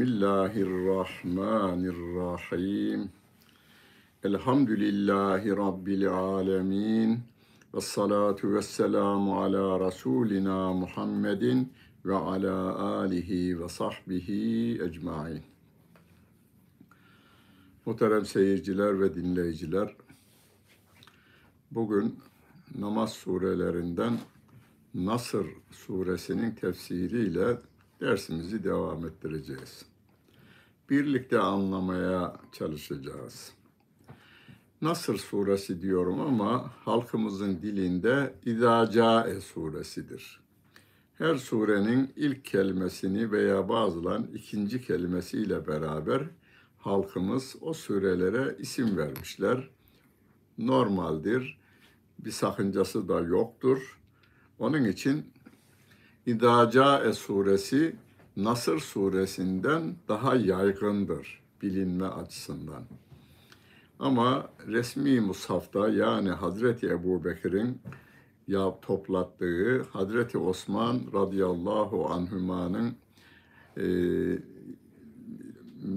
Bismillahirrahmanirrahim. Elhamdülillahi Rabbil alemin. Ve salatu ve selamu ala Resulina Muhammedin ve ala alihi ve sahbihi ecmain. Muhterem seyirciler ve dinleyiciler, bugün namaz surelerinden Nasır suresinin tefsiriyle dersimizi devam ettireceğiz. Birlikte anlamaya çalışacağız. Nasır suresi diyorum ama halkımızın dilinde İdacae suresidir. Her surenin ilk kelimesini veya bazıların ikinci kelimesiyle beraber halkımız o surelere isim vermişler. Normaldir, bir sakıncası da yoktur. Onun için İdacae suresi Nasır suresinden daha yaygındır bilinme açısından. Ama resmi mushafta yani Hazreti Ebu Bekir'in ya toplattığı Hazreti Osman radıyallahu anhümanın e,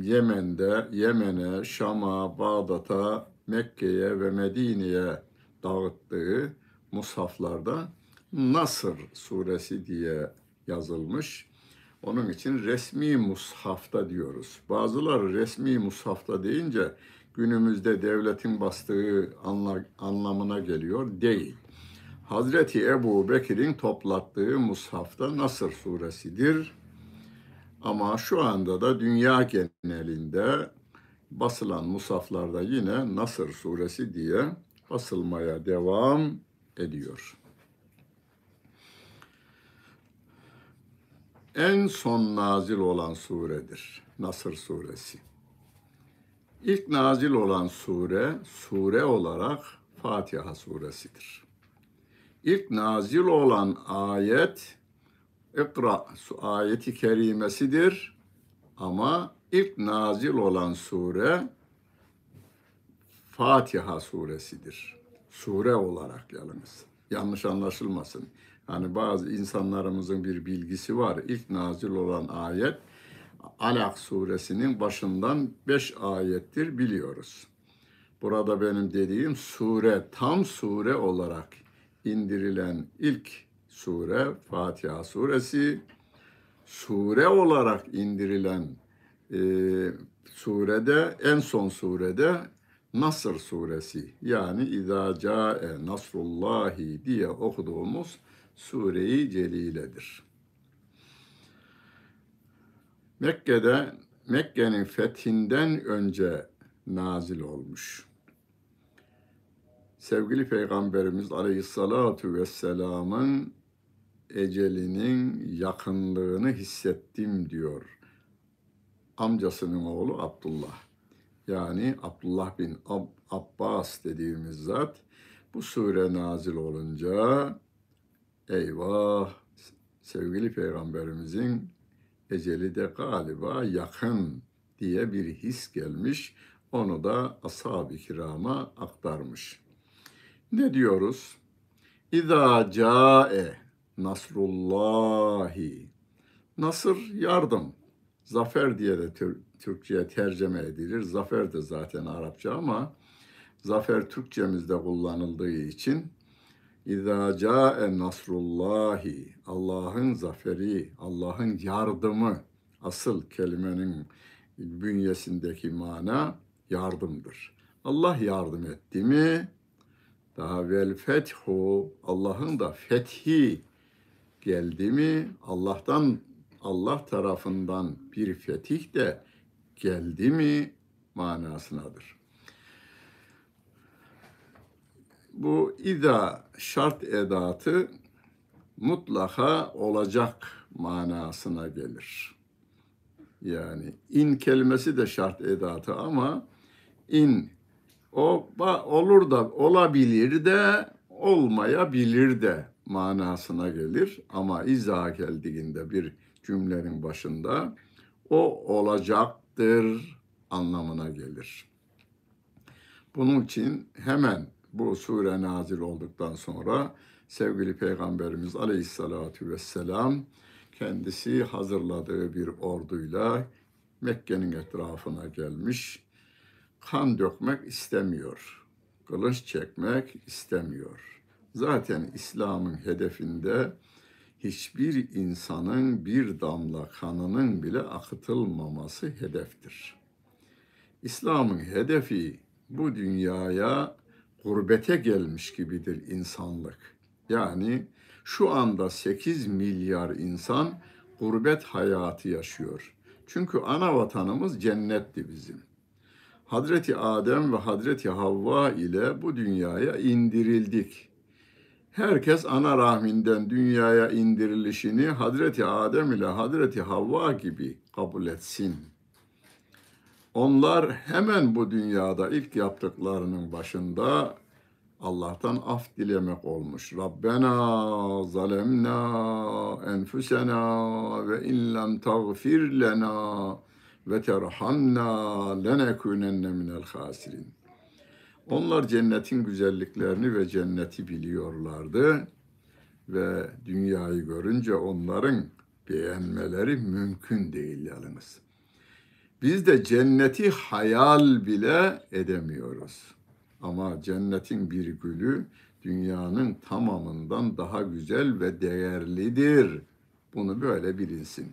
Yemen'de, Yemen'e, Şam'a, Bağdat'a, Mekke'ye ve Medine'ye dağıttığı mushaflarda Nasır suresi diye yazılmış. Onun için resmi mushafta diyoruz. Bazıları resmi mushafta deyince günümüzde devletin bastığı anla, anlamına geliyor. Değil. Hazreti Ebu Bekir'in toplattığı mushafta Nasır suresidir. Ama şu anda da dünya genelinde basılan musaflarda yine Nasır suresi diye basılmaya devam ediyor. En son nazil olan suredir Nasır suresi. İlk nazil olan sure, sure olarak Fatiha suresidir. İlk nazil olan ayet İkra ayeti kerimesidir. Ama ilk nazil olan sure Fatiha suresidir. Sure olarak yalnız. Yanlış anlaşılmasın. Hani bazı insanlarımızın bir bilgisi var. İlk nazil olan ayet Alak suresinin başından beş ayettir biliyoruz. Burada benim dediğim sure, tam sure olarak indirilen ilk sure Fatiha suresi. Sure olarak indirilen e, surede, en son surede Nasr suresi yani İzâ câe nasrullahi diye okuduğumuz Sure-i Celile'dir. Mekke'de Mekke'nin fethinden önce nazil olmuş. Sevgili Peygamberimiz Aleyhissalatu Vesselam'ın ecelinin yakınlığını hissettim diyor. Amcasının oğlu Abdullah. Yani Abdullah bin Ab Abbas dediğimiz zat bu sure nazil olunca eyvah sevgili peygamberimizin eceli de galiba yakın diye bir his gelmiş. Onu da ashab-ı kirama aktarmış. Ne diyoruz? İza cae nasrullahi. Nasır yardım. Zafer diye de Türkçe'ye tercüme edilir. Zafer de zaten Arapça ama zafer Türkçemizde kullanıldığı için İzâ câe nasrullahi, Allah'ın zaferi, Allah'ın yardımı, asıl kelimenin bünyesindeki mana yardımdır. Allah yardım etti mi, daha vel fethu, Allah'ın da fethi geldi mi, Allah'tan, Allah tarafından bir fetih de geldi mi manasınadır. Bu ida şart edatı mutlaka olacak manasına gelir. Yani in kelimesi de şart edatı ama in o olur da olabilir de olmayabilir de manasına gelir ama izah geldiğinde bir cümlenin başında o olacaktır anlamına gelir. Bunun için hemen bu sure nazil olduktan sonra sevgili Peygamberimiz Aleyhisselatü Vesselam kendisi hazırladığı bir orduyla Mekke'nin etrafına gelmiş. Kan dökmek istemiyor. Kılıç çekmek istemiyor. Zaten İslam'ın hedefinde hiçbir insanın bir damla kanının bile akıtılmaması hedeftir. İslam'ın hedefi bu dünyaya gurbete gelmiş gibidir insanlık. Yani şu anda 8 milyar insan gurbet hayatı yaşıyor. Çünkü ana vatanımız cennetti bizim. Hazreti Adem ve Hazreti Havva ile bu dünyaya indirildik. Herkes ana rahminden dünyaya indirilişini Hazreti Adem ile Hazreti Havva gibi kabul etsin. Onlar hemen bu dünyada ilk yaptıklarının başında Allah'tan af dilemek olmuş. Rabbena zalemna enfusena ve in lem tagfir lena ve terhamna lenekunenne minel hasirin. Onlar cennetin güzelliklerini ve cenneti biliyorlardı ve dünyayı görünce onların beğenmeleri mümkün değil yalnız. Biz de cenneti hayal bile edemiyoruz. Ama cennetin bir gülü dünyanın tamamından daha güzel ve değerlidir. Bunu böyle bilinsin.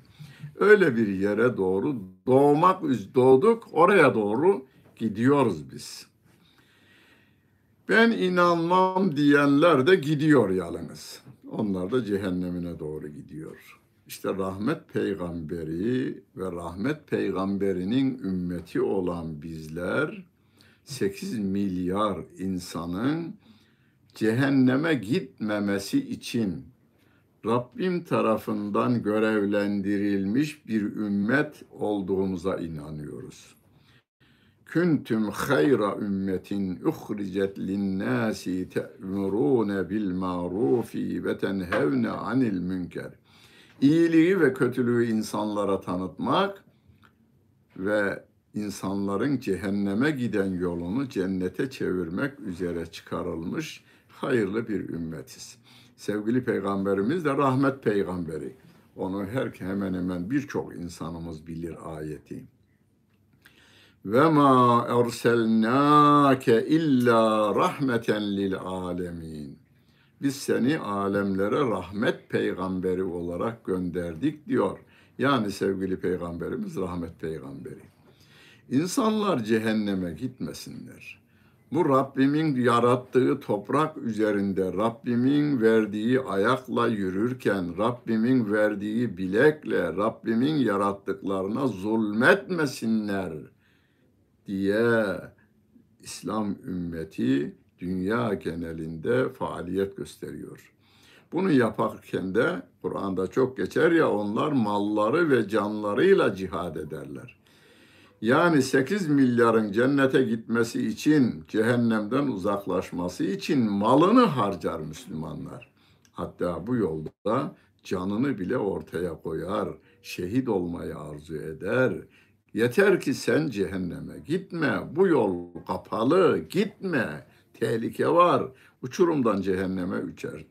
Öyle bir yere doğru doğmak doğduk, oraya doğru gidiyoruz biz. Ben inanmam diyenler de gidiyor yalnız. Onlar da cehennemine doğru gidiyor. İşte rahmet peygamberi ve rahmet peygamberinin ümmeti olan bizler 8 milyar insanın cehenneme gitmemesi için Rabbim tarafından görevlendirilmiş bir ümmet olduğumuza inanıyoruz. Küntüm hayra ümmetin uhricet linnâsi te'murûne bil ma'rufi ve tenhevne anil münker. İyiliği ve kötülüğü insanlara tanıtmak ve insanların cehenneme giden yolunu cennete çevirmek üzere çıkarılmış hayırlı bir ümmetiz. Sevgili peygamberimiz de rahmet peygamberi. Onu her hemen hemen birçok insanımız bilir ayeti. Ve ma erselnake illa rahmeten lil alemin. Biz seni alemlere rahmet peygamberi olarak gönderdik diyor. Yani sevgili peygamberimiz rahmet peygamberi. İnsanlar cehenneme gitmesinler. Bu Rabbimin yarattığı toprak üzerinde Rabbimin verdiği ayakla yürürken, Rabbimin verdiği bilekle, Rabbimin yarattıklarına zulmetmesinler diye İslam ümmeti dünya genelinde faaliyet gösteriyor. Bunu yaparken de Kur'an'da çok geçer ya onlar malları ve canlarıyla cihad ederler. Yani 8 milyarın cennete gitmesi için, cehennemden uzaklaşması için malını harcar Müslümanlar. Hatta bu yolda canını bile ortaya koyar, şehit olmayı arzu eder. Yeter ki sen cehenneme gitme, bu yol kapalı, gitme, tehlike var. Uçurumdan cehenneme uçer,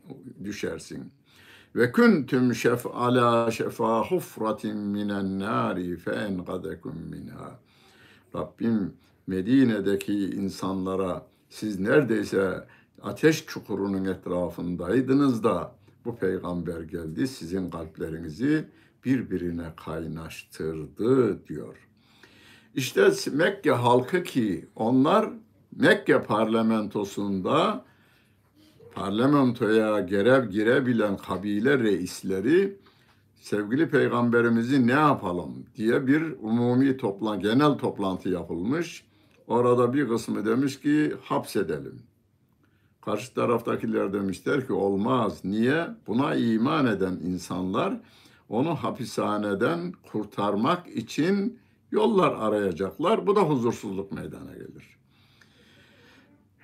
düşersin.'' Ve kuntum şef ala şefa hufratin minen nari fe engadekum minha. Rabbim Medine'deki insanlara siz neredeyse ateş çukurunun etrafındaydınız da bu peygamber geldi sizin kalplerinizi birbirine kaynaştırdı diyor. İşte Mekke halkı ki onlar Mekke parlamentosunda parlamentoya görev girebilen kabile reisleri sevgili peygamberimizi ne yapalım diye bir umumi toplan genel toplantı yapılmış. Orada bir kısmı demiş ki hapsedelim. Karşı taraftakiler demişler ki olmaz. Niye? Buna iman eden insanlar onu hapishaneden kurtarmak için yollar arayacaklar. Bu da huzursuzluk meydana gelir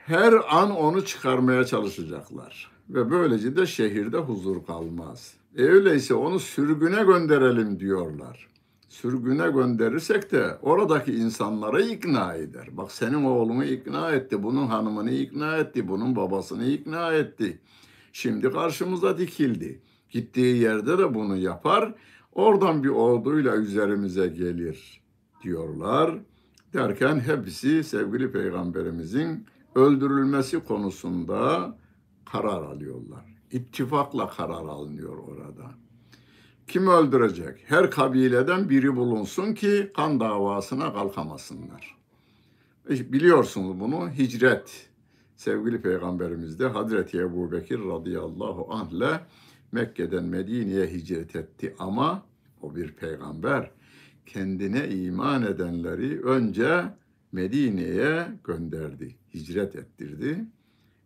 her an onu çıkarmaya çalışacaklar. Ve böylece de şehirde huzur kalmaz. E öyleyse onu sürgüne gönderelim diyorlar. Sürgüne gönderirsek de oradaki insanlara ikna eder. Bak senin oğlunu ikna etti, bunun hanımını ikna etti, bunun babasını ikna etti. Şimdi karşımıza dikildi. Gittiği yerde de bunu yapar. Oradan bir orduyla üzerimize gelir. diyorlar. Derken hepsi sevgili peygamberimizin öldürülmesi konusunda karar alıyorlar. İttifakla karar alınıyor orada. Kim öldürecek? Her kabileden biri bulunsun ki kan davasına kalkamasınlar. Biliyorsunuz bunu hicret. Sevgili Peygamberimiz de Hazreti Ebu Bekir radıyallahu anh ile Mekke'den Medine'ye hicret etti ama o bir peygamber kendine iman edenleri önce Medine'ye gönderdi, hicret ettirdi.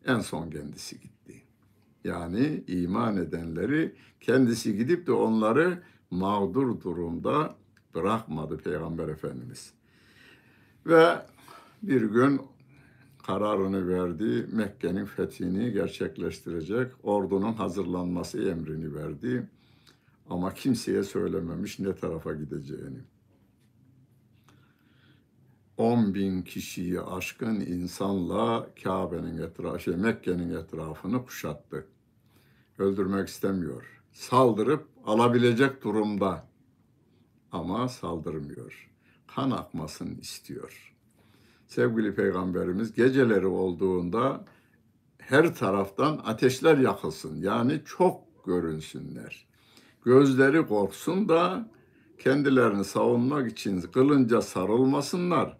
En son kendisi gitti. Yani iman edenleri kendisi gidip de onları mağdur durumda bırakmadı Peygamber Efendimiz. Ve bir gün kararını verdi. Mekke'nin fethini gerçekleştirecek. Ordunun hazırlanması emrini verdi. Ama kimseye söylememiş ne tarafa gideceğini. 10 bin kişiyi aşkın insanla Kabe'nin etrafı, şey, Mekke'nin etrafını kuşattı. Öldürmek istemiyor. Saldırıp alabilecek durumda. Ama saldırmıyor. Kan akmasını istiyor. Sevgili Peygamberimiz geceleri olduğunda her taraftan ateşler yakılsın. Yani çok görünsünler. Gözleri korksun da kendilerini savunmak için kılınca sarılmasınlar.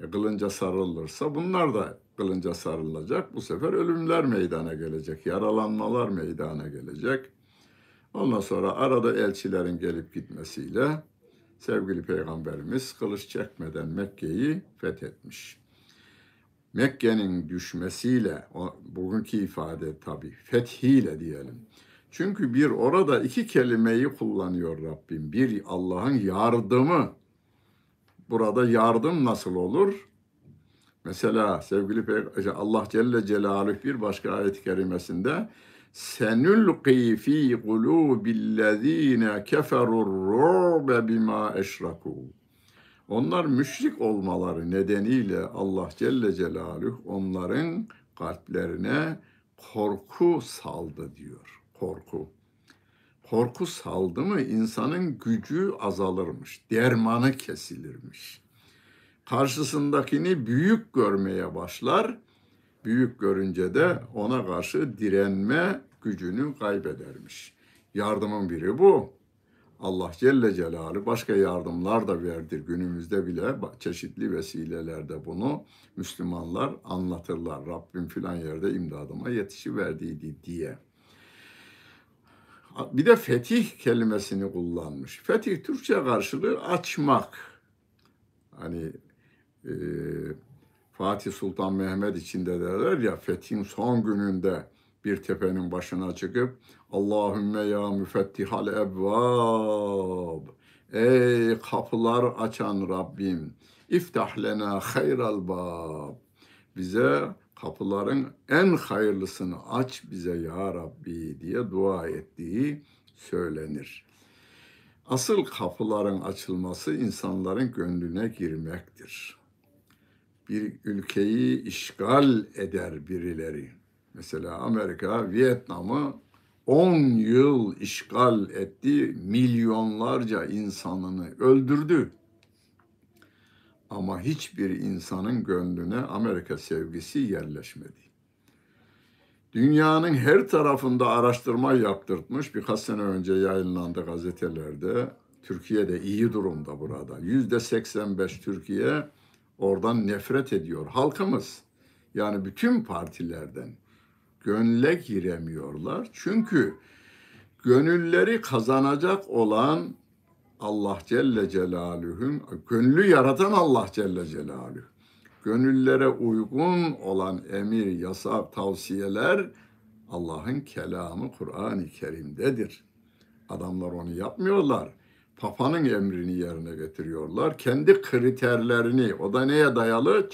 E, kılınca sarılırsa bunlar da kılınca sarılacak. Bu sefer ölümler meydana gelecek, yaralanmalar meydana gelecek. Ondan sonra arada elçilerin gelip gitmesiyle sevgili peygamberimiz kılıç çekmeden Mekke'yi fethetmiş. Mekke'nin düşmesiyle, bugünkü ifade tabii, fethiyle diyelim. Çünkü bir orada iki kelimeyi kullanıyor Rabbim. Bir Allah'ın yardımı. Burada yardım nasıl olur? Mesela sevgili Peygamber Allah Celle Celaluhu bir başka ayet-i kerimesinde senulqi fi kulubillezine keferur ru'be bima eşraku. Onlar müşrik olmaları nedeniyle Allah Celle Celaluhu onların kalplerine korku saldı diyor. Korku. Korku saldı mı insanın gücü azalırmış, dermanı kesilirmiş. Karşısındakini büyük görmeye başlar. Büyük görünce de ona karşı direnme gücünü kaybedermiş. Yardımın biri bu. Allah Celle Celaluhu başka yardımlar da verdir. Günümüzde bile çeşitli vesilelerde bunu Müslümanlar anlatırlar. Rabbim filan yerde imdadıma yetişiverdiydi diye. Bir de fetih kelimesini kullanmış. Fetih Türkçe karşılığı açmak. Hani e, Fatih Sultan Mehmet içinde derler ya fethin son gününde bir tepenin başına çıkıp Allahümme ya müfettihal ebvab Ey kapılar açan Rabbim iftah lena hayral bab bize kapıların en hayırlısını aç bize ya Rabbi diye dua ettiği söylenir. Asıl kapıların açılması insanların gönlüne girmektir. Bir ülkeyi işgal eder birileri. Mesela Amerika Vietnam'ı 10 yıl işgal etti, milyonlarca insanını öldürdü. Ama hiçbir insanın gönlüne Amerika sevgisi yerleşmedi. Dünyanın her tarafında araştırma yaptırtmış. Birkaç sene önce yayınlandı gazetelerde. Türkiye de iyi durumda burada. Yüzde 85 Türkiye oradan nefret ediyor. Halkımız yani bütün partilerden gönle giremiyorlar. Çünkü gönülleri kazanacak olan Allah Celle Celaluhu'nun, gönlü yaratan Allah Celle Celaluhu. Gönüllere uygun olan emir, yasak, tavsiyeler Allah'ın kelamı Kur'an-ı Kerim'dedir. Adamlar onu yapmıyorlar. Papanın emrini yerine getiriyorlar. Kendi kriterlerini, o da neye dayalı?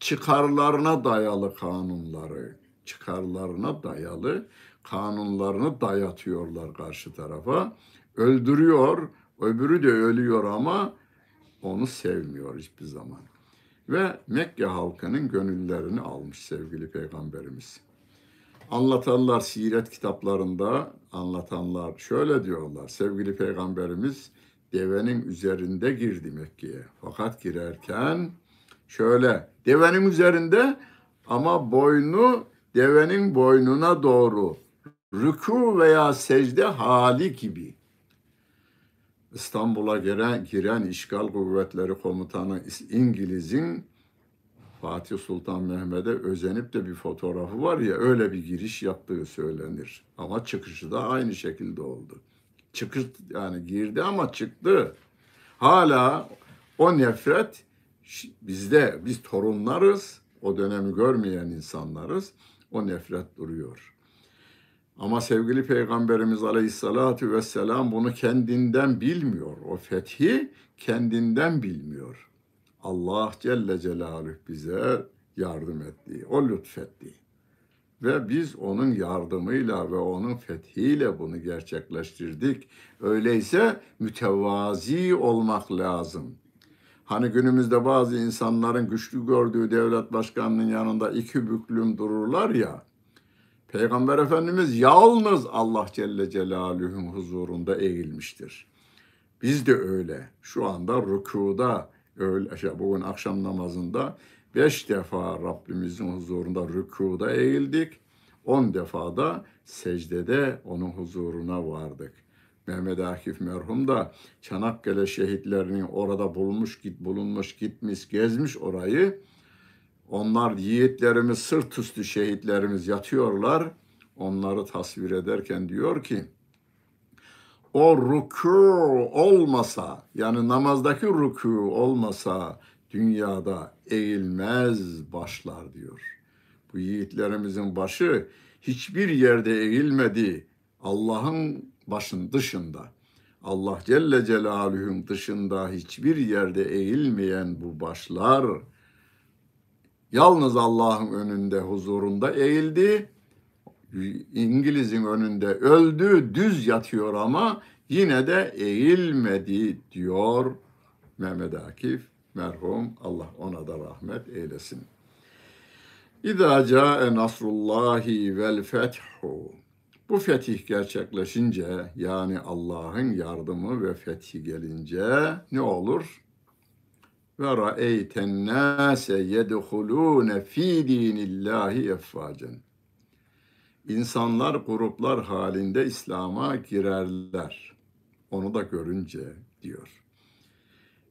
Çıkarlarına dayalı kanunları, çıkarlarına dayalı kanunlarını dayatıyorlar karşı tarafa. Öldürüyor, öbürü de ölüyor ama onu sevmiyor hiçbir zaman. Ve Mekke halkının gönüllerini almış sevgili peygamberimiz. Anlatanlar siret kitaplarında anlatanlar şöyle diyorlar. Sevgili peygamberimiz devenin üzerinde girdi Mekke'ye. Fakat girerken şöyle devenin üzerinde ama boynu devenin boynuna doğru rükû veya secde hali gibi. İstanbul'a giren, giren işgal kuvvetleri komutanı İngiliz'in Fatih Sultan Mehmet'e özenip de bir fotoğrafı var ya öyle bir giriş yaptığı söylenir. Ama çıkışı da aynı şekilde oldu. Çıkış yani girdi ama çıktı. Hala o nefret bizde biz torunlarız. O dönemi görmeyen insanlarız. O nefret duruyor. Ama sevgili Peygamberimiz Aleyhisselatü Vesselam bunu kendinden bilmiyor. O fethi kendinden bilmiyor. Allah Celle Celaluhu bize yardım etti. O lütfetti. Ve biz onun yardımıyla ve onun fethiyle bunu gerçekleştirdik. Öyleyse mütevazi olmak lazım. Hani günümüzde bazı insanların güçlü gördüğü devlet başkanının yanında iki büklüm dururlar ya. Peygamber Efendimiz yalnız Allah Celle Celaluhu'nun huzurunda eğilmiştir. Biz de öyle. Şu anda rükuda, öyle, şey, bugün akşam namazında beş defa Rabbimizin huzurunda rükuda eğildik. On defa da secdede onun huzuruna vardık. Mehmet Akif merhum da Çanakkale şehitlerinin orada bulmuş, git bulunmuş, gitmiş, gezmiş orayı. Onlar yiğitlerimiz, sırt üstü şehitlerimiz yatıyorlar. Onları tasvir ederken diyor ki, o ruku olmasa, yani namazdaki ruku olmasa dünyada eğilmez başlar diyor. Bu yiğitlerimizin başı hiçbir yerde eğilmedi. Allah'ın başın dışında. Allah Celle Celaluhu'nun dışında hiçbir yerde eğilmeyen bu başlar yalnız Allah'ın önünde huzurunda eğildi. İngiliz'in önünde öldü, düz yatıyor ama yine de eğilmedi diyor Mehmet Akif merhum Allah ona da rahmet eylesin. İza ca'e nasrullahi vel fethu bu fetih gerçekleşince yani Allah'ın yardımı ve fethi gelince ne olur? Ve ra'eyten nase yedhulune fi dinillahi effacen. İnsanlar gruplar halinde İslam'a girerler. Onu da görünce diyor.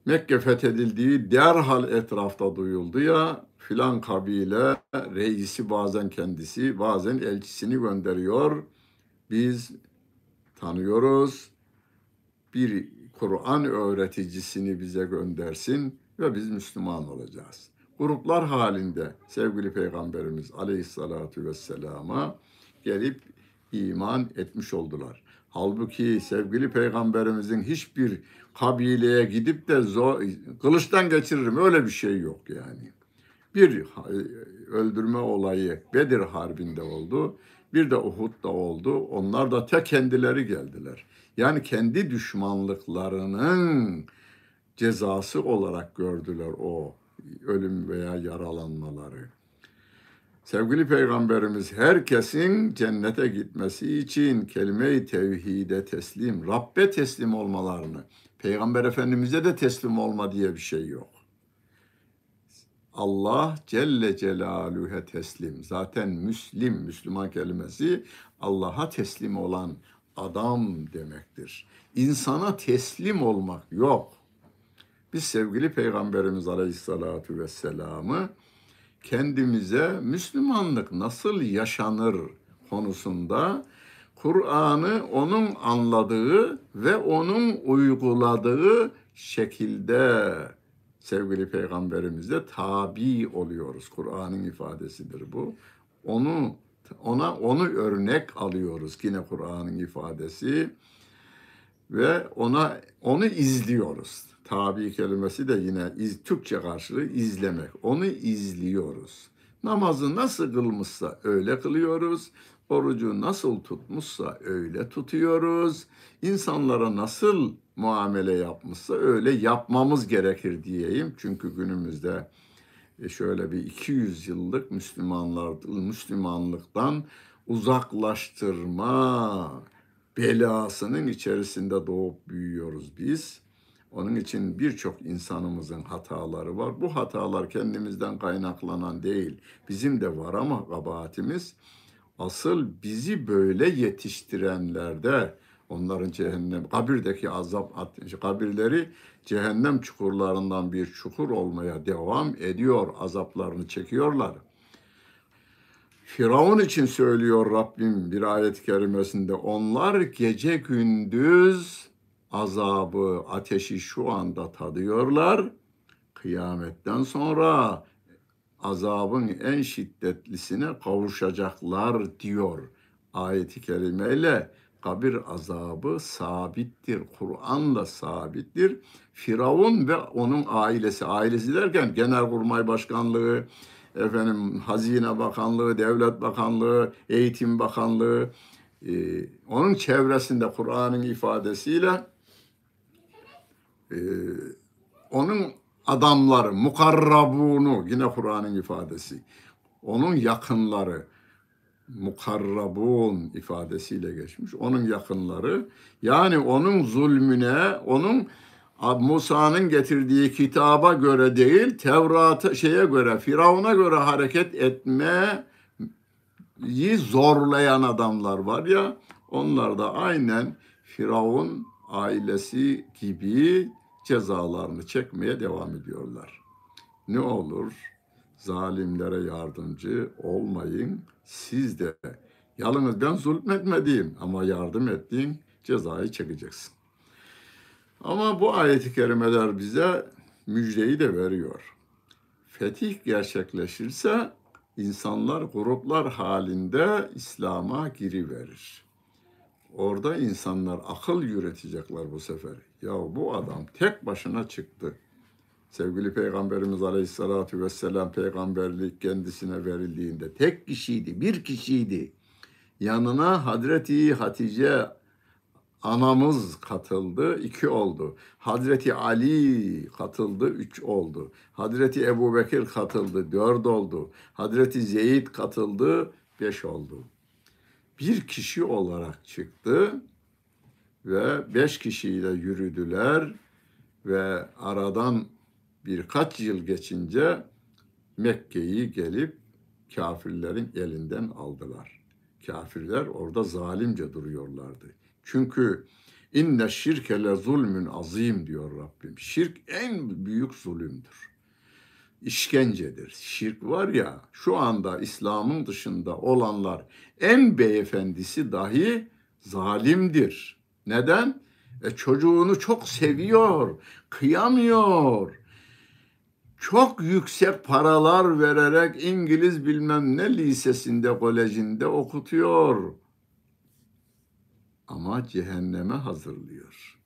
Mekke fethedildiği derhal etrafta duyuldu ya filan kabile reisi bazen kendisi bazen elçisini gönderiyor biz tanıyoruz. Bir Kur'an öğreticisini bize göndersin ve biz Müslüman olacağız. Gruplar halinde sevgili Peygamberimiz Aleyhisselatü Vesselam'a gelip iman etmiş oldular. Halbuki sevgili Peygamberimizin hiçbir kabileye gidip de zor, kılıçtan geçiririm öyle bir şey yok yani. Bir öldürme olayı Bedir Harbi'nde oldu. Bir de Uhud'da oldu. Onlar da tek kendileri geldiler. Yani kendi düşmanlıklarının cezası olarak gördüler o ölüm veya yaralanmaları. Sevgili Peygamberimiz herkesin cennete gitmesi için kelime-i tevhide teslim, Rabbe teslim olmalarını, Peygamber Efendimiz'e de teslim olma diye bir şey yok. Allah Celle Celaluhu'ya teslim. Zaten Müslim, Müslüman kelimesi Allah'a teslim olan adam demektir. İnsana teslim olmak yok. Biz sevgili Peygamberimiz Aleyhisselatü Vesselam'ı kendimize Müslümanlık nasıl yaşanır konusunda Kur'an'ı onun anladığı ve onun uyguladığı şekilde sevgili peygamberimize tabi oluyoruz. Kur'an'ın ifadesidir bu. Onu ona onu örnek alıyoruz yine Kur'an'ın ifadesi ve ona onu izliyoruz. Tabi kelimesi de yine iz, Türkçe karşılığı izlemek. Onu izliyoruz. Namazı nasıl kılmışsa öyle kılıyoruz. Orucu nasıl tutmuşsa öyle tutuyoruz. İnsanlara nasıl muamele yapmışsa öyle yapmamız gerekir diyeyim. Çünkü günümüzde e, şöyle bir 200 yıllık Müslümanlar Müslümanlıktan uzaklaştırma belasının içerisinde doğup büyüyoruz biz. Onun için birçok insanımızın hataları var. Bu hatalar kendimizden kaynaklanan değil. Bizim de var ama kabahatimiz asıl bizi böyle yetiştirenlerde onların cehennem kabirdeki azap kabirleri cehennem çukurlarından bir çukur olmaya devam ediyor. Azaplarını çekiyorlar. Firavun için söylüyor Rabbim bir ayet-i kerimesinde onlar gece gündüz azabı, ateşi şu anda tadıyorlar. Kıyametten sonra azabın en şiddetlisine kavuşacaklar diyor ayeti kerimeyle kabir azabı sabittir. Kur'an'la sabittir. Firavun ve onun ailesi, ailesi derken Genelkurmay Başkanlığı, efendim Hazine Bakanlığı, Devlet Bakanlığı, Eğitim Bakanlığı, e, onun çevresinde Kur'an'ın ifadesiyle e, onun adamları, mukarrabunu, yine Kur'an'ın ifadesi, onun yakınları, mukarrabun ifadesiyle geçmiş. Onun yakınları yani onun zulmüne, onun Musa'nın getirdiği kitaba göre değil, Tevrat'a şeye göre, Firavun'a göre hareket etmeyi zorlayan adamlar var ya, onlar da aynen Firavun ailesi gibi cezalarını çekmeye devam ediyorlar. Ne olur zalimlere yardımcı olmayın. Siz de yalnız ben zulmetmediğim ama yardım ettiğim cezayı çekeceksin. Ama bu ayeti kerimeler bize müjdeyi de veriyor. Fetih gerçekleşirse insanlar gruplar halinde İslam'a giriverir. Orada insanlar akıl yürütecekler bu sefer. Ya bu adam tek başına çıktı. Sevgili Peygamberimiz Aleyhisselatü Vesselam peygamberlik kendisine verildiğinde tek kişiydi, bir kişiydi. Yanına Hadreti Hatice anamız katıldı, iki oldu. Hazreti Ali katıldı, üç oldu. Hazreti Ebu Bekir katıldı, dört oldu. Hazreti Zeyd katıldı, beş oldu. Bir kişi olarak çıktı ve beş kişiyle yürüdüler ve aradan birkaç yıl geçince Mekke'yi gelip kafirlerin elinden aldılar. Kafirler orada zalimce duruyorlardı. Çünkü inne şirke le zulmün azim diyor Rabbim. Şirk en büyük zulümdür. İşkencedir. Şirk var ya şu anda İslam'ın dışında olanlar en beyefendisi dahi zalimdir. Neden? E çocuğunu çok seviyor, kıyamıyor. Çok yüksek paralar vererek İngiliz bilmem ne lisesinde, kolejinde okutuyor. Ama cehenneme hazırlıyor.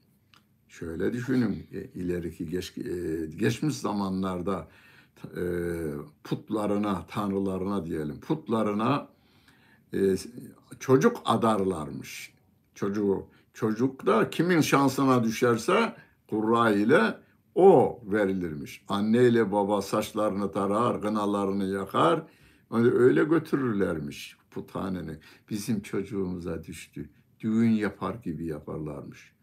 Şöyle düşünün e, ileriki geç, e, geçmiş zamanlarda e, putlarına, tanrılarına diyelim, putlarına çocuk adarlarmış. Çocuğu Çocuk da kimin şansına düşerse kurra ile o verilirmiş. Anne ile baba saçlarını tarar, gınalarını yakar. Öyle götürürlermiş puthaneni. Bizim çocuğumuza düştü. Düğün yapar gibi yaparlarmış.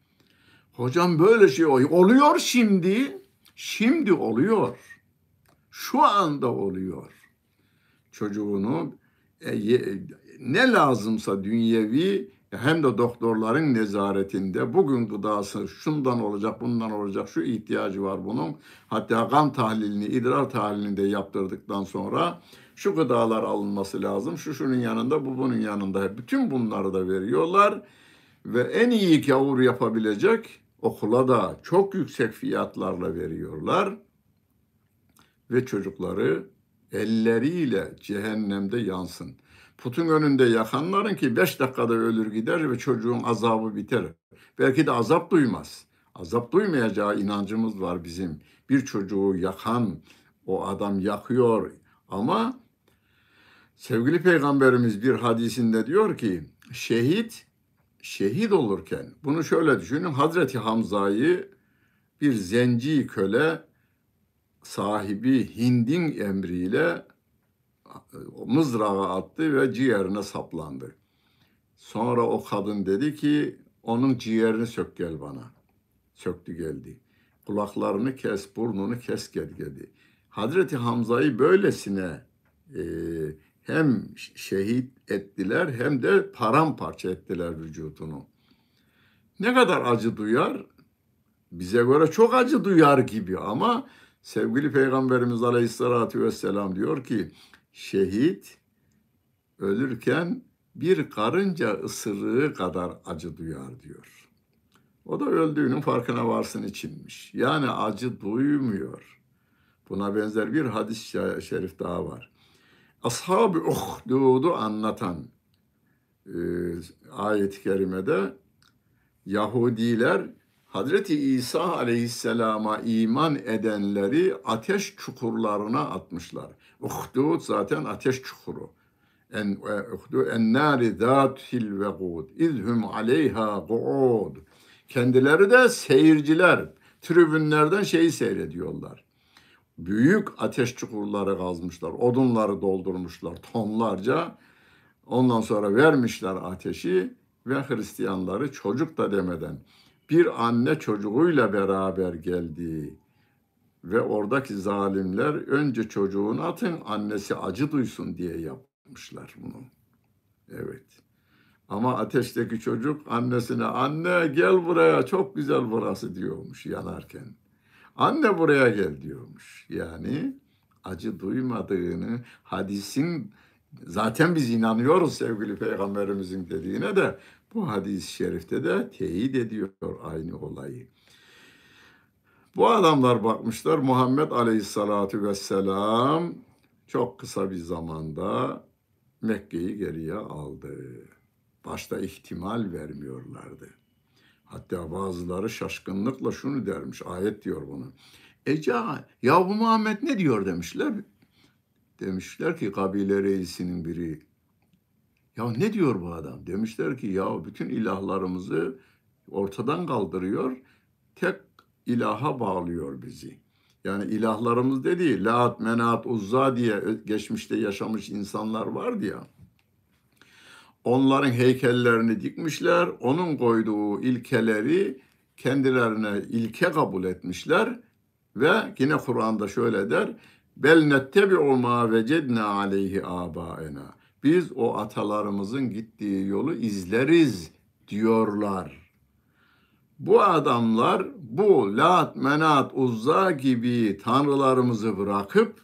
Hocam böyle şey oluyor şimdi. Şimdi oluyor. Şu anda oluyor. Çocuğunu e, ne lazımsa dünyevi hem de doktorların nezaretinde bugün gıdası şundan olacak, bundan olacak, şu ihtiyacı var bunun. Hatta kan tahlilini, idrar tahlilini de yaptırdıktan sonra şu gıdalar alınması lazım, şu şunun yanında, bu bunun yanında. Bütün bunları da veriyorlar ve en iyi gavur yapabilecek okula da çok yüksek fiyatlarla veriyorlar ve çocukları elleriyle cehennemde yansın. Putun önünde yakanların ki beş dakikada ölür gider ve çocuğun azabı biter. Belki de azap duymaz. Azap duymayacağı inancımız var bizim. Bir çocuğu yakan o adam yakıyor ama sevgili peygamberimiz bir hadisinde diyor ki şehit şehit olurken bunu şöyle düşünün Hazreti Hamza'yı bir zenci köle sahibi Hind'in emriyle mızrağı attı ve ciğerine saplandı. Sonra o kadın dedi ki onun ciğerini sök gel bana. Söktü geldi. kulaklarını kes, burnunu kes dedi. Hazreti Hamza'yı böylesine e, hem şehit ettiler hem de paramparça ettiler vücudunu. Ne kadar acı duyar? Bize göre çok acı duyar gibi ama sevgili Peygamberimiz Aleyhisselatü Vesselam diyor ki şehit ölürken bir karınca ısırığı kadar acı duyar diyor. O da öldüğünün farkına varsın içinmiş. Yani acı duymuyor. Buna benzer bir hadis-i şerif daha var. Ashab-ı Uhdud'u anlatan e, ayet-i kerimede Yahudiler Hazreti İsa aleyhisselama iman edenleri ateş çukurlarına atmışlar. Uhdud zaten ateş çukuru. En uhdu en nari zatil vegud izhum aleyha qu'ud. Kendileri de seyirciler. Tribünlerden şeyi seyrediyorlar. Büyük ateş çukurları kazmışlar. Odunları doldurmuşlar tonlarca. Ondan sonra vermişler ateşi ve Hristiyanları çocuk da demeden bir anne çocuğuyla beraber geldi ve oradaki zalimler önce çocuğunu atın annesi acı duysun diye yapmışlar bunu. Evet. Ama ateşteki çocuk annesine anne gel buraya çok güzel burası diyormuş yanarken. Anne buraya gel diyormuş. Yani acı duymadığını hadisin zaten biz inanıyoruz sevgili peygamberimizin dediğine de bu hadis-i şerifte de teyit ediyor aynı olayı. Bu adamlar bakmışlar Muhammed Aleyhisselatü Vesselam çok kısa bir zamanda Mekke'yi geriye aldı. Başta ihtimal vermiyorlardı. Hatta bazıları şaşkınlıkla şunu dermiş, ayet diyor bunu. Eca, ya bu Muhammed ne diyor demişler. Demişler ki kabile reisinin biri ya ne diyor bu adam? Demişler ki ya bütün ilahlarımızı ortadan kaldırıyor. Tek ilaha bağlıyor bizi. Yani ilahlarımız dediği Lat, Menat, Uzza diye geçmişte yaşamış insanlar vardı ya. Onların heykellerini dikmişler. Onun koyduğu ilkeleri kendilerine ilke kabul etmişler. Ve yine Kur'an'da şöyle der. Bel nettebi'u ma vecedna aleyhi abaena biz o atalarımızın gittiği yolu izleriz diyorlar. Bu adamlar bu Lat, Menat, Uzza gibi tanrılarımızı bırakıp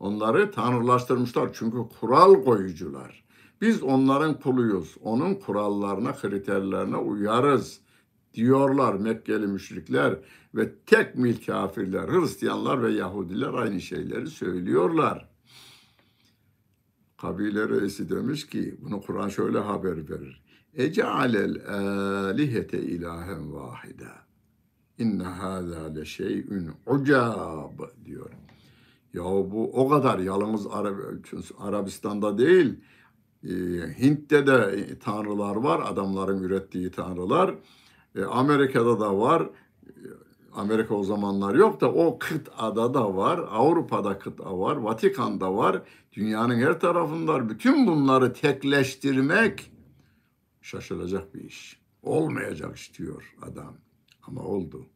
onları tanrılaştırmışlar. Çünkü kural koyucular. Biz onların kuluyuz. Onun kurallarına, kriterlerine uyarız diyorlar Mekkeli müşrikler ve tek mil kafirler, Hristiyanlar ve Yahudiler aynı şeyleri söylüyorlar. Kabile reisi demiş ki, bunu Kur'an şöyle haber verir. Ece'alel alihete ilahen vahide. İnne hâzâ le şey'ün ucab diyor. Ya bu o kadar yalnız Arabistan'da değil, e, Hint'te de tanrılar var, adamların ürettiği tanrılar. E, Amerika'da da var, Amerika o zamanlar yok da o kıtada da var, Avrupa'da kıta var, Vatikan'da var, dünyanın her tarafında bütün bunları tekleştirmek şaşılacak bir iş. Olmayacak istiyor adam. Ama oldu.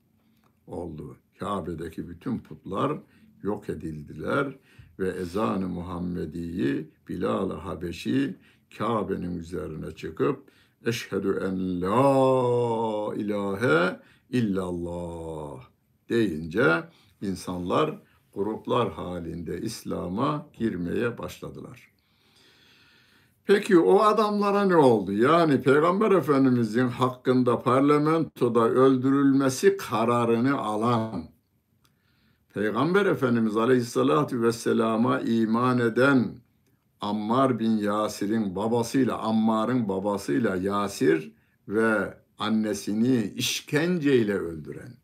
Oldu. Kabe'deki bütün putlar yok edildiler ve ezanı Muhammedi'yi Bilal-i Habeşi Kabe'nin üzerine çıkıp Eşhedü en la ilahe illallah deyince insanlar gruplar halinde İslam'a girmeye başladılar. Peki o adamlara ne oldu? Yani Peygamber Efendimizin hakkında parlamentoda öldürülmesi kararını alan, Peygamber Efendimiz Aleyhisselatü Vesselam'a iman eden Ammar bin Yasir'in babasıyla, Ammar'ın babasıyla Yasir ve annesini işkenceyle öldüren,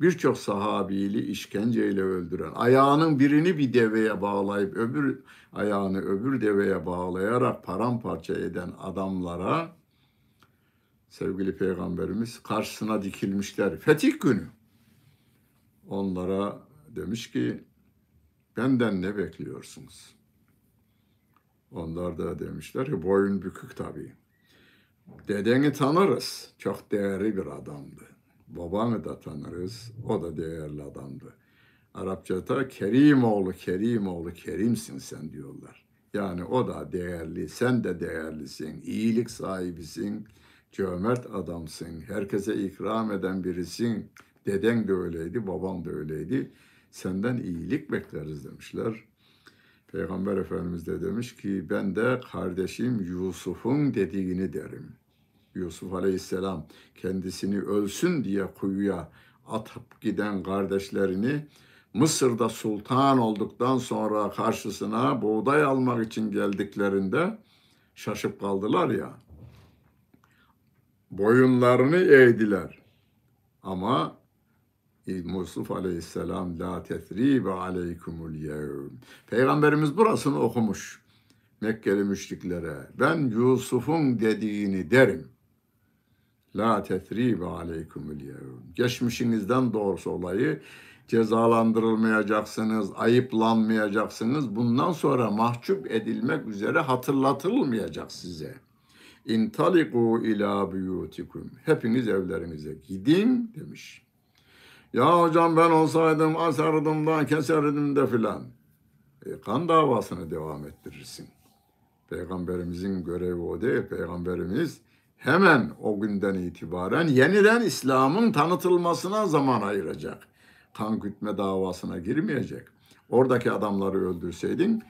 birçok sahabili işkenceyle öldüren, ayağının birini bir deveye bağlayıp öbür ayağını öbür deveye bağlayarak paramparça eden adamlara sevgili peygamberimiz karşısına dikilmişler. Fetih günü. Onlara demiş ki benden ne bekliyorsunuz? Onlar da demişler ki boyun bükük tabii. Dedeni tanırız. Çok değerli bir adamdı. babanı da tanırız. O da değerli adamdı. Arapçada Kerimoğlu, Kerimoğlu, Kerimsin sen diyorlar. Yani o da değerli, sen de değerlisin, iyilik sahibisin, cömert adamsın, herkese ikram eden birisin. Deden de öyleydi, babam da öyleydi. Senden iyilik bekleriz demişler. Peygamber Efendimiz de demiş ki ben de kardeşim Yusuf'un dediğini derim. Yusuf Aleyhisselam kendisini ölsün diye kuyuya atıp giden kardeşlerini Mısır'da sultan olduktan sonra karşısına buğday almak için geldiklerinde şaşıp kaldılar ya. Boyunlarını eğdiler. Ama Yusuf aleyhisselam la tesribe aleykumul yevm. Peygamberimiz burasını okumuş. Mekkeli müşriklere. Ben Yusuf'un dediğini derim. La tesribe aleykumul yevm. Geçmişinizden doğrusu olayı cezalandırılmayacaksınız, ayıplanmayacaksınız. Bundan sonra mahcup edilmek üzere hatırlatılmayacak size. İntaliku ila buyutikum. Hepiniz evlerinize gidin demiş. Ya hocam ben olsaydım asardım da keserdim de filan. E, kan davasını devam ettirirsin. Peygamberimizin görevi o değil. Peygamberimiz hemen o günden itibaren yeniden İslam'ın tanıtılmasına zaman ayıracak. Kan gütme davasına girmeyecek. Oradaki adamları öldürseydin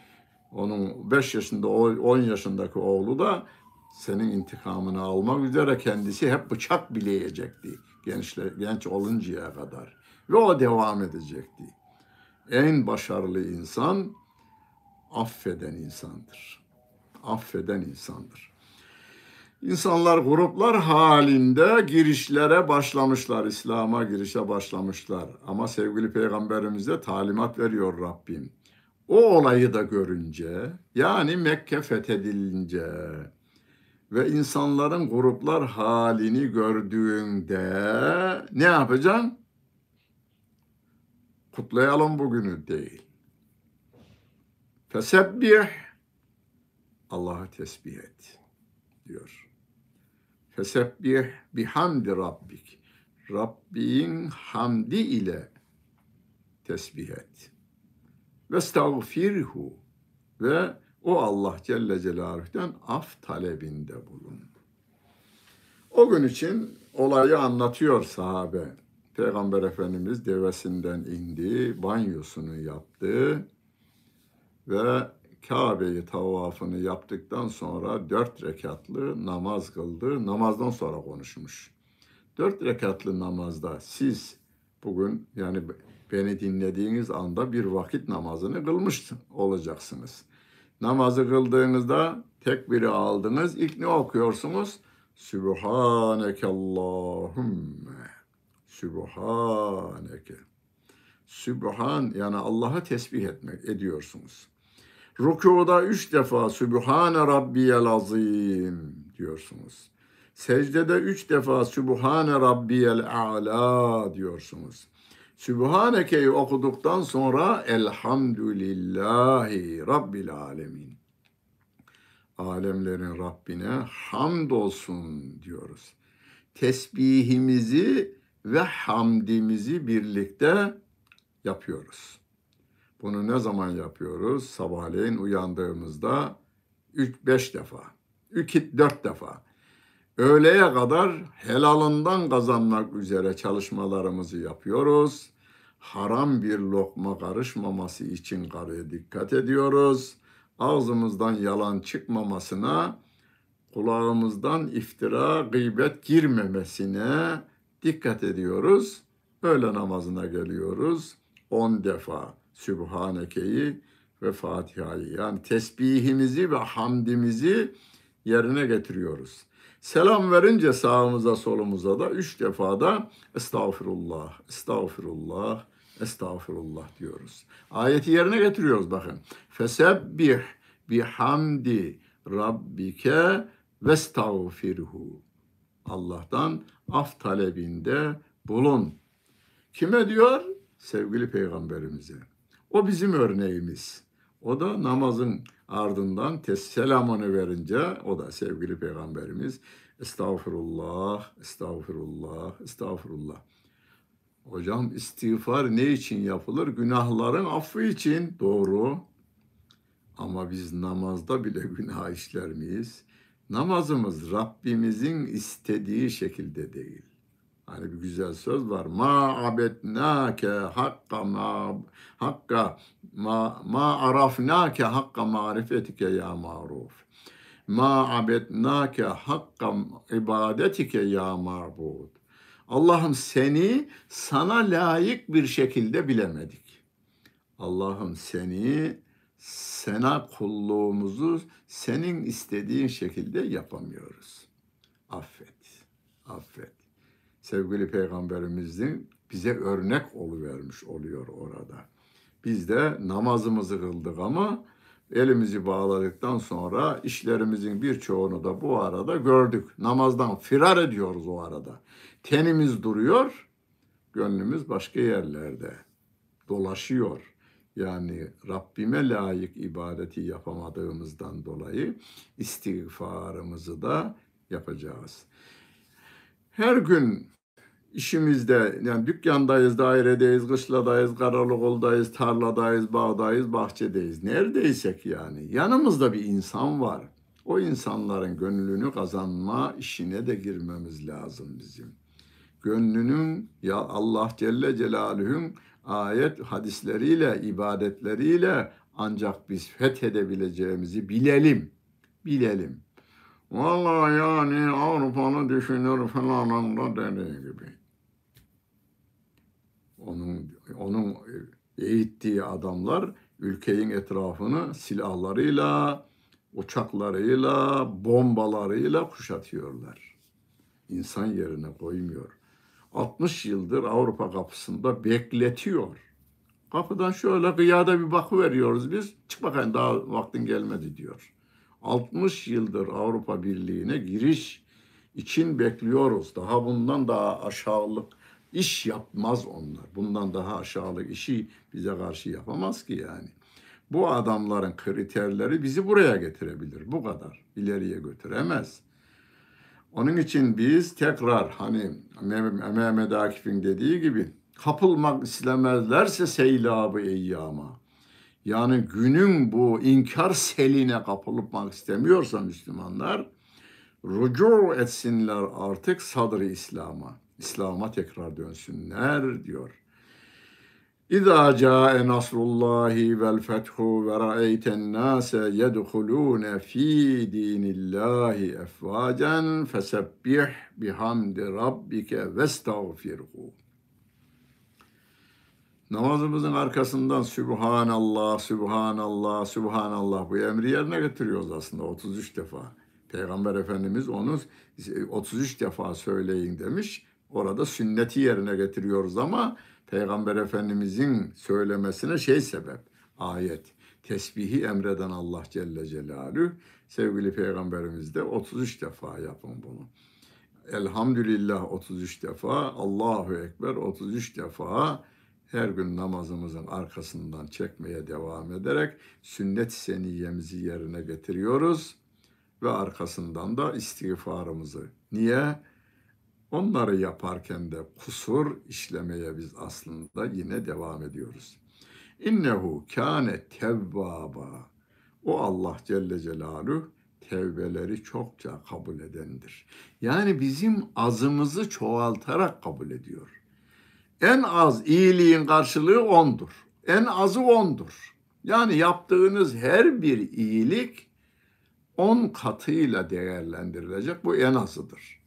onun 5 yaşında 10 yaşındaki oğlu da senin intikamını almak üzere kendisi hep bıçak bileyecekti gençler, genç oluncaya kadar. Ve o devam edecekti. En başarılı insan affeden insandır. Affeden insandır. İnsanlar gruplar halinde girişlere başlamışlar, İslam'a girişe başlamışlar. Ama sevgili peygamberimize talimat veriyor Rabbim. O olayı da görünce, yani Mekke fethedilince, ve insanların gruplar halini gördüğünde ne yapacaksın? Kutlayalım bugünü değil. Fesebbih Allah'a tesbih et diyor. Fesebbih bihamdi rabbik. Rabbin hamdi ile tesbih et. Ve estağfirhu ve o Allah Celle Celaluhu'dan af talebinde bulun. O gün için olayı anlatıyor sahabe. Peygamber Efendimiz devesinden indi, banyosunu yaptı ve Kabe'yi tavafını yaptıktan sonra dört rekatlı namaz kıldı. Namazdan sonra konuşmuş. Dört rekatlı namazda siz bugün yani beni dinlediğiniz anda bir vakit namazını kılmış olacaksınız. Namazı kıldığınızda tekbiri aldınız. İlk ne okuyorsunuz? Sübhaneke Allahümme. Sübhaneke. Sübhan yani Allah'a tesbih etmek ediyorsunuz. Rükuda üç defa Sübhane Rabbiyel Azim diyorsunuz. Secdede üç defa Sübhane Rabbiyel A'la diyorsunuz. Sübhaneke'yi okuduktan sonra Elhamdülillahi Rabbil Alemin. Alemlerin Rabbine hamdolsun diyoruz. Tesbihimizi ve hamdimizi birlikte yapıyoruz. Bunu ne zaman yapıyoruz? Sabahleyin uyandığımızda 3-5 defa, 2-4 defa. Öğleye kadar helalından kazanmak üzere çalışmalarımızı yapıyoruz. Haram bir lokma karışmaması için karıya dikkat ediyoruz. Ağzımızdan yalan çıkmamasına, kulağımızdan iftira, gıybet girmemesine dikkat ediyoruz. Öğle namazına geliyoruz. On defa Sübhaneke'yi ve Fatiha'yı yani tesbihimizi ve hamdimizi yerine getiriyoruz. Selam verince sağımıza solumuza da üç defa da estağfirullah, estağfirullah, estağfirullah diyoruz. Ayeti yerine getiriyoruz bakın. Fesebbih bihamdi rabbike vestağfirhu. Allah'tan af talebinde bulun. Kime diyor? Sevgili peygamberimize. O bizim örneğimiz. O da namazın ardından selamını verince o da sevgili peygamberimiz Estağfurullah, estağfurullah, estağfurullah. Hocam istiğfar ne için yapılır? Günahların affı için. Doğru. Ama biz namazda bile günah işler miyiz? Namazımız Rabbimizin istediği şekilde değil. Hani bir güzel söz var. Ma abetnake hakka ma hakka ma ma arafnake hakka marifetike ya maruf. Ma abetnake hakka ibadetike ya marbud. Allah'ım seni sana layık bir şekilde bilemedik. Allah'ım seni sana kulluğumuzu senin istediğin şekilde yapamıyoruz. Affet, affet. Sevgili Peygamberimizin bize örnek oluvermiş oluyor orada. Biz de namazımızı kıldık ama elimizi bağladıktan sonra işlerimizin birçoğunu da bu arada gördük. Namazdan firar ediyoruz o arada. Tenimiz duruyor, gönlümüz başka yerlerde dolaşıyor. Yani Rabbime layık ibadeti yapamadığımızdan dolayı istiğfarımızı da yapacağız. Her gün işimizde yani dükkandayız, dairedeyiz, kışladayız, karalıkoldayız, tarladayız, bağdayız, bahçedeyiz. Neredeysek yani yanımızda bir insan var. O insanların gönlünü kazanma işine de girmemiz lazım bizim. Gönlünün ya Allah Celle Celaluhu'nun ayet hadisleriyle, ibadetleriyle ancak biz fethedebileceğimizi bilelim. Bilelim. Vallahi yani Avrupa'nı düşünür falan da dediği gibi. Onun, onun eğittiği adamlar ülkenin etrafını silahlarıyla, uçaklarıyla, bombalarıyla kuşatıyorlar. İnsan yerine koymuyor. 60 yıldır Avrupa kapısında bekletiyor. Kapıdan şöyle kıyada bir bakı veriyoruz biz. Çık bakayım daha vaktin gelmedi diyor. 60 yıldır Avrupa Birliği'ne giriş için bekliyoruz. Daha bundan daha aşağılık iş yapmaz onlar. Bundan daha aşağılık işi bize karşı yapamaz ki yani. Bu adamların kriterleri bizi buraya getirebilir. Bu kadar. İleriye götüremez. Onun için biz tekrar hani Mehmet Akif'in dediği gibi kapılmak istemezlerse seylabı eyyama. Yani günün bu inkar seline kapılmak istemiyorsa Müslümanlar rucu etsinler artık sadrı İslam'a. İslam'a tekrar dönsünler diyor. İza ca'e nasrullahi vel fethu ve ra'eyten nase yedhulune fi dinillahi efvacen fesebbih bihamdi rabbike vestağfirhu. Namazımızın arkasından Sübhanallah, Sübhanallah, Sübhanallah bu emri yerine getiriyoruz aslında 33 defa. Peygamber Efendimiz onu 33 defa söyleyin demiş. Orada sünneti yerine getiriyoruz ama Peygamber Efendimizin söylemesine şey sebep, ayet. Tesbihi emreden Allah Celle Celaluhu sevgili Peygamberimiz de 33 defa yapın bunu. Elhamdülillah 33 defa, Allahu Ekber 33 defa her gün namazımızın arkasından çekmeye devam ederek sünnet seniyemizi yerine getiriyoruz ve arkasından da istiğfarımızı. Niye? Onları yaparken de kusur işlemeye biz aslında yine devam ediyoruz. İnnehu kâne tevvaba. O Allah Celle Celaluhu tevbeleri çokça kabul edendir. Yani bizim azımızı çoğaltarak kabul ediyor. En az iyiliğin karşılığı ondur. En azı ondur. Yani yaptığınız her bir iyilik on katıyla değerlendirilecek. Bu en azıdır.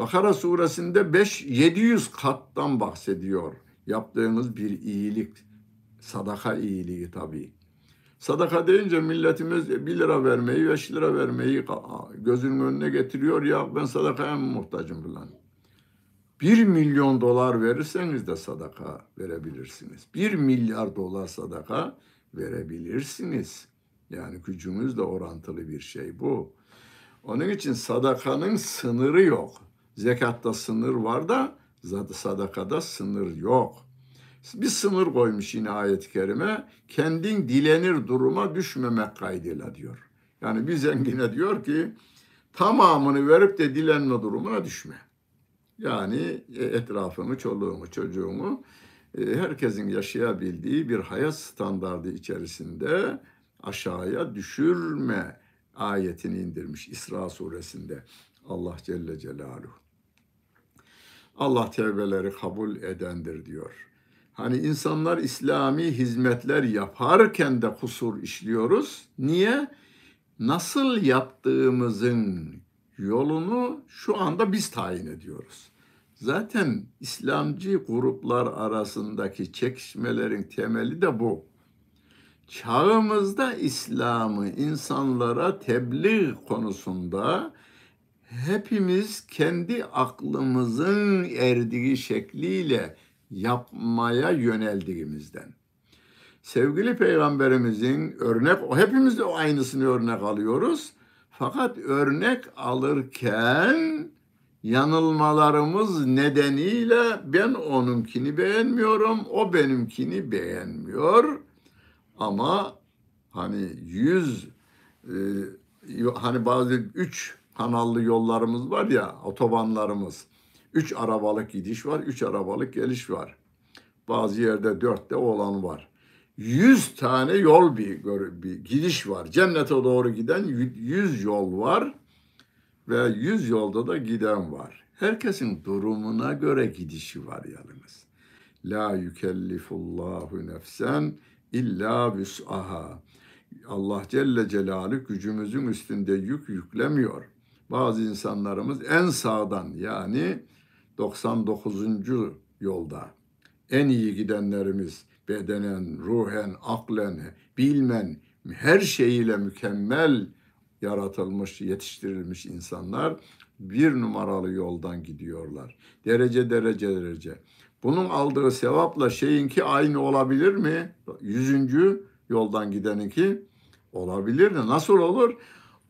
Bakara suresinde 5 700 kattan bahsediyor. Yaptığımız bir iyilik, sadaka iyiliği tabii. Sadaka deyince milletimiz 1 lira vermeyi, 5 lira vermeyi gözünün önüne getiriyor ya ben sadakaya mı muhtacım falan. 1 milyon dolar verirseniz de sadaka verebilirsiniz. 1 milyar dolar sadaka verebilirsiniz. Yani gücümüzle orantılı bir şey bu. Onun için sadakanın sınırı yok. Zekatta sınır var da sadakada sınır yok. Bir sınır koymuş yine ayet-i kerime. Kendin dilenir duruma düşmemek kaydıyla diyor. Yani bir zengine diyor ki tamamını verip de dilenme durumuna düşme. Yani e, etrafını, çoluğumu, çocuğumu e, herkesin yaşayabildiği bir hayat standardı içerisinde aşağıya düşürme ayetini indirmiş İsra suresinde Allah Celle Celaluhu. Allah tevbeleri kabul edendir diyor. Hani insanlar İslami hizmetler yaparken de kusur işliyoruz. Niye? Nasıl yaptığımızın yolunu şu anda biz tayin ediyoruz. Zaten İslamcı gruplar arasındaki çekişmelerin temeli de bu. Çağımızda İslam'ı insanlara tebliğ konusunda hepimiz kendi aklımızın erdiği şekliyle yapmaya yöneldiğimizden. Sevgili peygamberimizin örnek, hepimiz de aynısını örnek alıyoruz. Fakat örnek alırken yanılmalarımız nedeniyle ben onunkini beğenmiyorum, o benimkini beğenmiyor. Ama hani yüz, e, hani bazı üç kanallı yollarımız var ya, otobanlarımız. Üç arabalık gidiş var, üç arabalık geliş var. Bazı yerde dört de olan var. Yüz tane yol bir, bir gidiş var. Cennete doğru giden yüz yol var ve yüz yolda da giden var. Herkesin durumuna göre gidişi var yalnız. La yükellifullahu nefsen illa vüs'aha. Allah Celle Celaluhu gücümüzün üstünde yük yüklemiyor. Bazı insanlarımız en sağdan yani 99. yolda en iyi gidenlerimiz bedenen, ruhen, aklen, bilmen, her şeyiyle mükemmel yaratılmış, yetiştirilmiş insanlar bir numaralı yoldan gidiyorlar. Derece derece derece. Bunun aldığı sevapla şeyinki aynı olabilir mi? Yüzüncü yoldan gideninki olabilir de nasıl olur?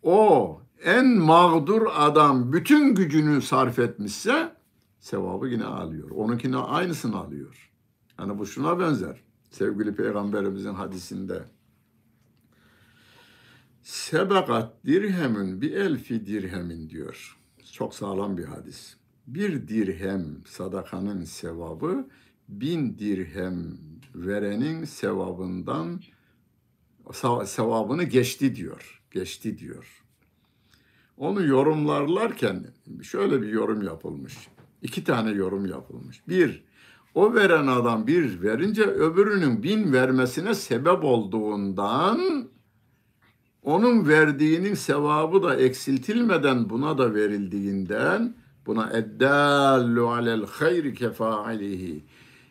O en mağdur adam bütün gücünü sarf etmişse sevabı yine alıyor. Onunkine aynısını alıyor. Yani bu şuna benzer. Sevgili Peygamberimizin hadisinde Sebakat dirhemin bir elfi dirhemin diyor. Çok sağlam bir hadis. Bir dirhem sadakanın sevabı bin dirhem verenin sevabından sevabını geçti diyor. Geçti diyor. Onu yorumlarlarken şöyle bir yorum yapılmış. İki tane yorum yapılmış. Bir, o veren adam bir verince öbürünün bin vermesine sebep olduğundan onun verdiğinin sevabı da eksiltilmeden buna da verildiğinden buna eddallu alel hayri kefailihi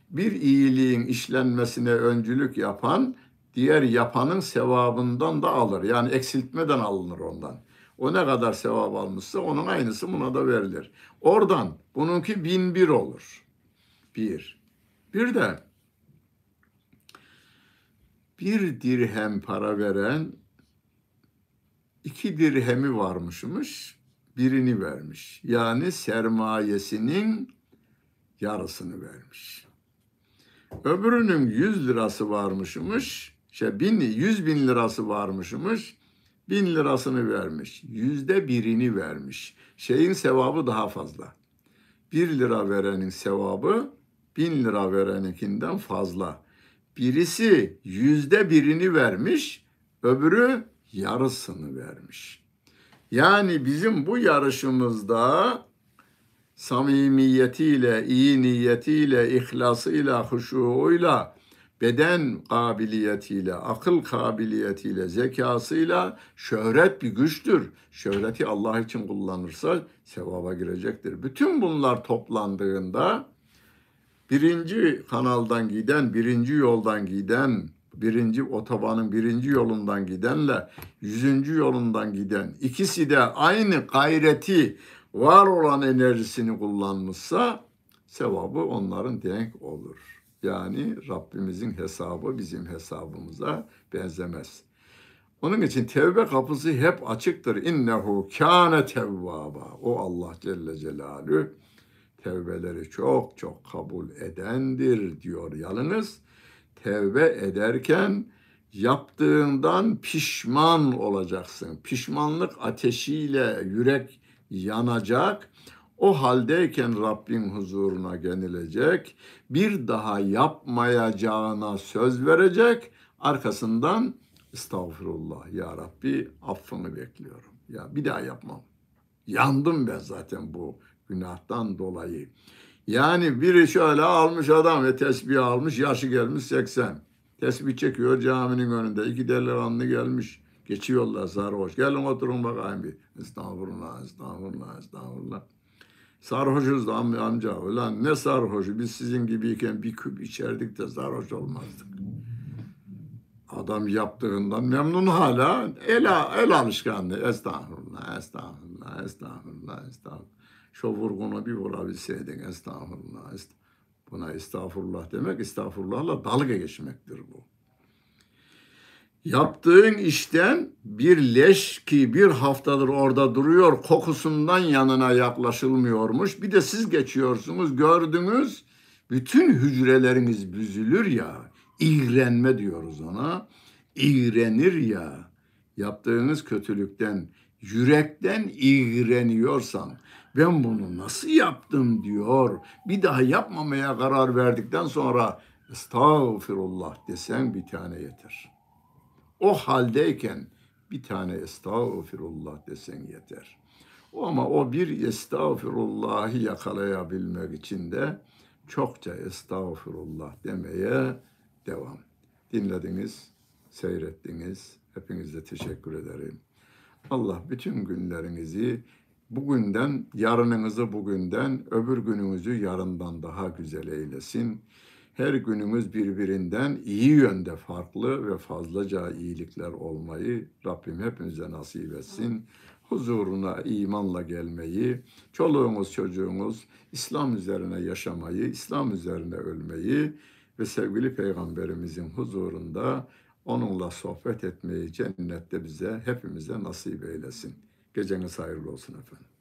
bir iyiliğin işlenmesine öncülük yapan diğer yapanın sevabından da alır. Yani eksiltmeden alınır ondan. O ne kadar sevap almışsa onun aynısı buna da verilir. Oradan bununki bin bir olur. Bir. Bir de bir dirhem para veren iki dirhemi varmışmış, birini vermiş. Yani sermayesinin yarısını vermiş. Öbürünün yüz lirası varmışmış, şey bin, yüz bin lirası varmışmış, bin lirasını vermiş. Yüzde birini vermiş. Şeyin sevabı daha fazla. Bir lira verenin sevabı bin lira vereninkinden fazla. Birisi yüzde birini vermiş, öbürü yarısını vermiş. Yani bizim bu yarışımızda samimiyetiyle, iyi niyetiyle, ihlasıyla, huşuğuyla, beden kabiliyetiyle, akıl kabiliyetiyle, zekasıyla şöhret bir güçtür. Şöhreti Allah için kullanırsa sevaba girecektir. Bütün bunlar toplandığında birinci kanaldan giden, birinci yoldan giden, birinci otobanın birinci yolundan gidenle yüzüncü yolundan giden ikisi de aynı gayreti var olan enerjisini kullanmışsa sevabı onların denk olur. Yani Rabbimizin hesabı bizim hesabımıza benzemez. Onun için tevbe kapısı hep açıktır. İnnehu kâne tevvaba. O Allah Celle Celaluhu tevbeleri çok çok kabul edendir diyor yalnız tevbe ederken yaptığından pişman olacaksın. Pişmanlık ateşiyle yürek yanacak. O haldeyken Rabbin huzuruna gelilecek. Bir daha yapmayacağına söz verecek. Arkasından estağfurullah ya Rabbi affını bekliyorum. Ya bir daha yapmam. Yandım ben zaten bu günahtan dolayı. Yani biri şöyle almış adam ve tesbih almış yaşı gelmiş 80. Tesbih çekiyor caminin önünde. iki delikanlı gelmiş. Geçiyorlar sarhoş. Gelin oturun bakayım bir. Estağfurullah, estağfurullah, estağfurullah. Sarhoşuz da am- amca. Ulan ne sarhoşu? Biz sizin gibiyken bir küp içerdik de sarhoş olmazdık. Adam yaptığından memnun hala. El, el alışkanlığı. Estağfurullah, estağfurullah, estağfurullah, estağfurullah. Şu vurgunu bir vurabilseydin. Estağfurullah, estağfurullah. Buna estağfurullah demek, estağfurullahla dalga geçmektir bu. Yaptığın işten bir leş ki bir haftadır orada duruyor, kokusundan yanına yaklaşılmıyormuş. Bir de siz geçiyorsunuz, gördünüz, bütün hücreleriniz büzülür ya, iğrenme diyoruz ona. İğrenir ya, yaptığınız kötülükten, yürekten iğreniyorsan, ben bunu nasıl yaptım diyor. Bir daha yapmamaya karar verdikten sonra estağfirullah desen bir tane yeter. O haldeyken bir tane estağfirullah desen yeter. O ama o bir estağfirullahı yakalayabilmek için de çokça estağfirullah demeye devam. Dinlediniz, seyrettiniz. Hepinize teşekkür ederim. Allah bütün günlerinizi bugünden, yarınınızı bugünden, öbür gününüzü yarından daha güzel eylesin. Her günümüz birbirinden iyi yönde farklı ve fazlaca iyilikler olmayı Rabbim hepimize nasip etsin. Huzuruna imanla gelmeyi, çoluğumuz çocuğumuz İslam üzerine yaşamayı, İslam üzerine ölmeyi ve sevgili Peygamberimizin huzurunda onunla sohbet etmeyi cennette bize, hepimize nasip eylesin. Geceniz hayırlı olsun efendim.